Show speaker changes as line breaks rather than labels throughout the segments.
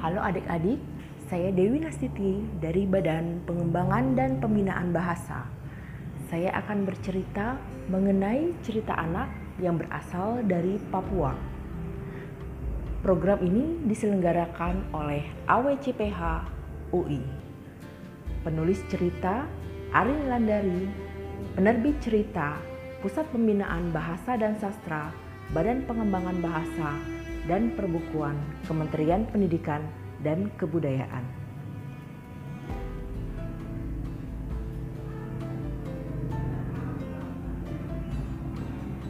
Halo adik-adik, saya Dewi Nastiti dari Badan Pengembangan dan Pembinaan Bahasa. Saya akan bercerita mengenai cerita anak yang berasal dari Papua. Program ini diselenggarakan oleh AWCPH UI. Penulis cerita Arin Landari, penerbit cerita Pusat Pembinaan Bahasa dan Sastra, Badan Pengembangan Bahasa dan Perbukuan Kementerian Pendidikan dan Kebudayaan.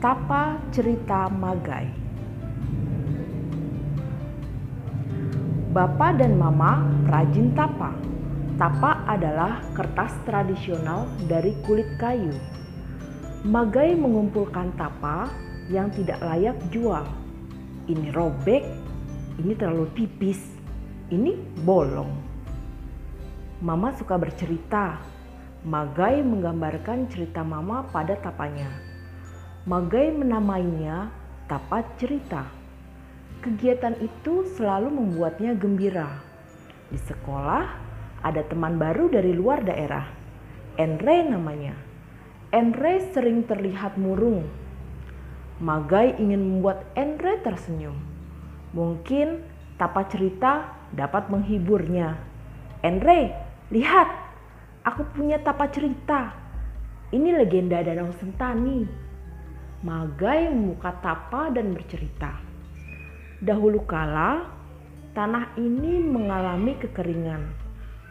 Tapa Cerita Magai Bapak dan Mama rajin tapa. Tapa adalah kertas tradisional dari kulit kayu. Magai mengumpulkan tapa yang tidak layak jual ini robek, ini terlalu tipis, ini bolong. Mama suka bercerita. Magai menggambarkan cerita mama pada tapanya. Magai menamainya tapat cerita. Kegiatan itu selalu membuatnya gembira. Di sekolah ada teman baru dari luar daerah. Enre namanya. Enre sering terlihat murung Magai ingin membuat Andre tersenyum. Mungkin tapa cerita dapat menghiburnya. Andre, lihat, aku punya tapa cerita. Ini legenda Danau Sentani. Magai membuka tapa dan bercerita. Dahulu kala, tanah ini mengalami kekeringan.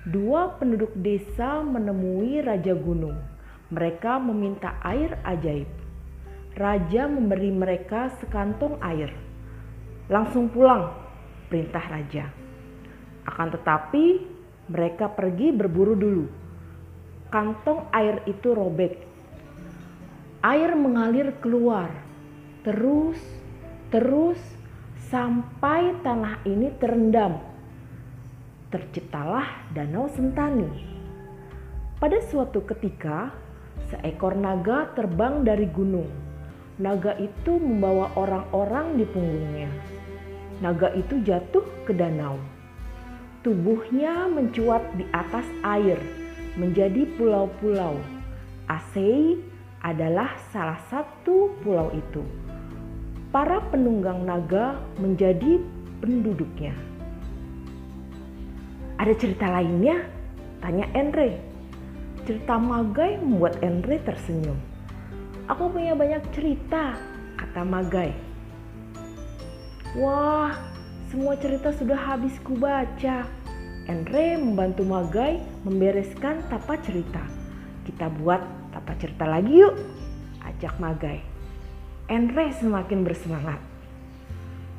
Dua penduduk desa menemui Raja Gunung. Mereka meminta air ajaib raja memberi mereka sekantong air. Langsung pulang, perintah raja. Akan tetapi, mereka pergi berburu dulu. Kantong air itu robek. Air mengalir keluar, terus, terus, sampai tanah ini terendam. Terciptalah Danau Sentani. Pada suatu ketika, seekor naga terbang dari gunung naga itu membawa orang-orang di punggungnya. Naga itu jatuh ke danau. Tubuhnya mencuat di atas air menjadi pulau-pulau. Asei adalah salah satu pulau itu. Para penunggang naga menjadi penduduknya. Ada cerita lainnya? Tanya Andre. Cerita Magai membuat Andre tersenyum. Aku punya banyak cerita, kata Magai. Wah, semua cerita sudah habis kubaca. Andre membantu Magai membereskan tapa cerita. Kita buat tapa cerita lagi yuk, ajak Magai. Andre semakin bersemangat.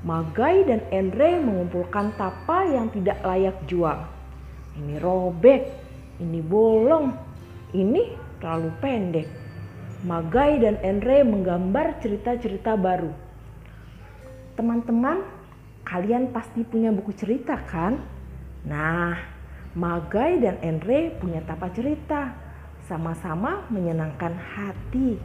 Magai dan Andre mengumpulkan tapa yang tidak layak jual. Ini robek, ini bolong, ini terlalu pendek. Magai dan Andre menggambar cerita-cerita baru. Teman-teman, kalian pasti punya buku cerita kan? Nah, Magai dan Andre punya tapa cerita. Sama-sama menyenangkan hati.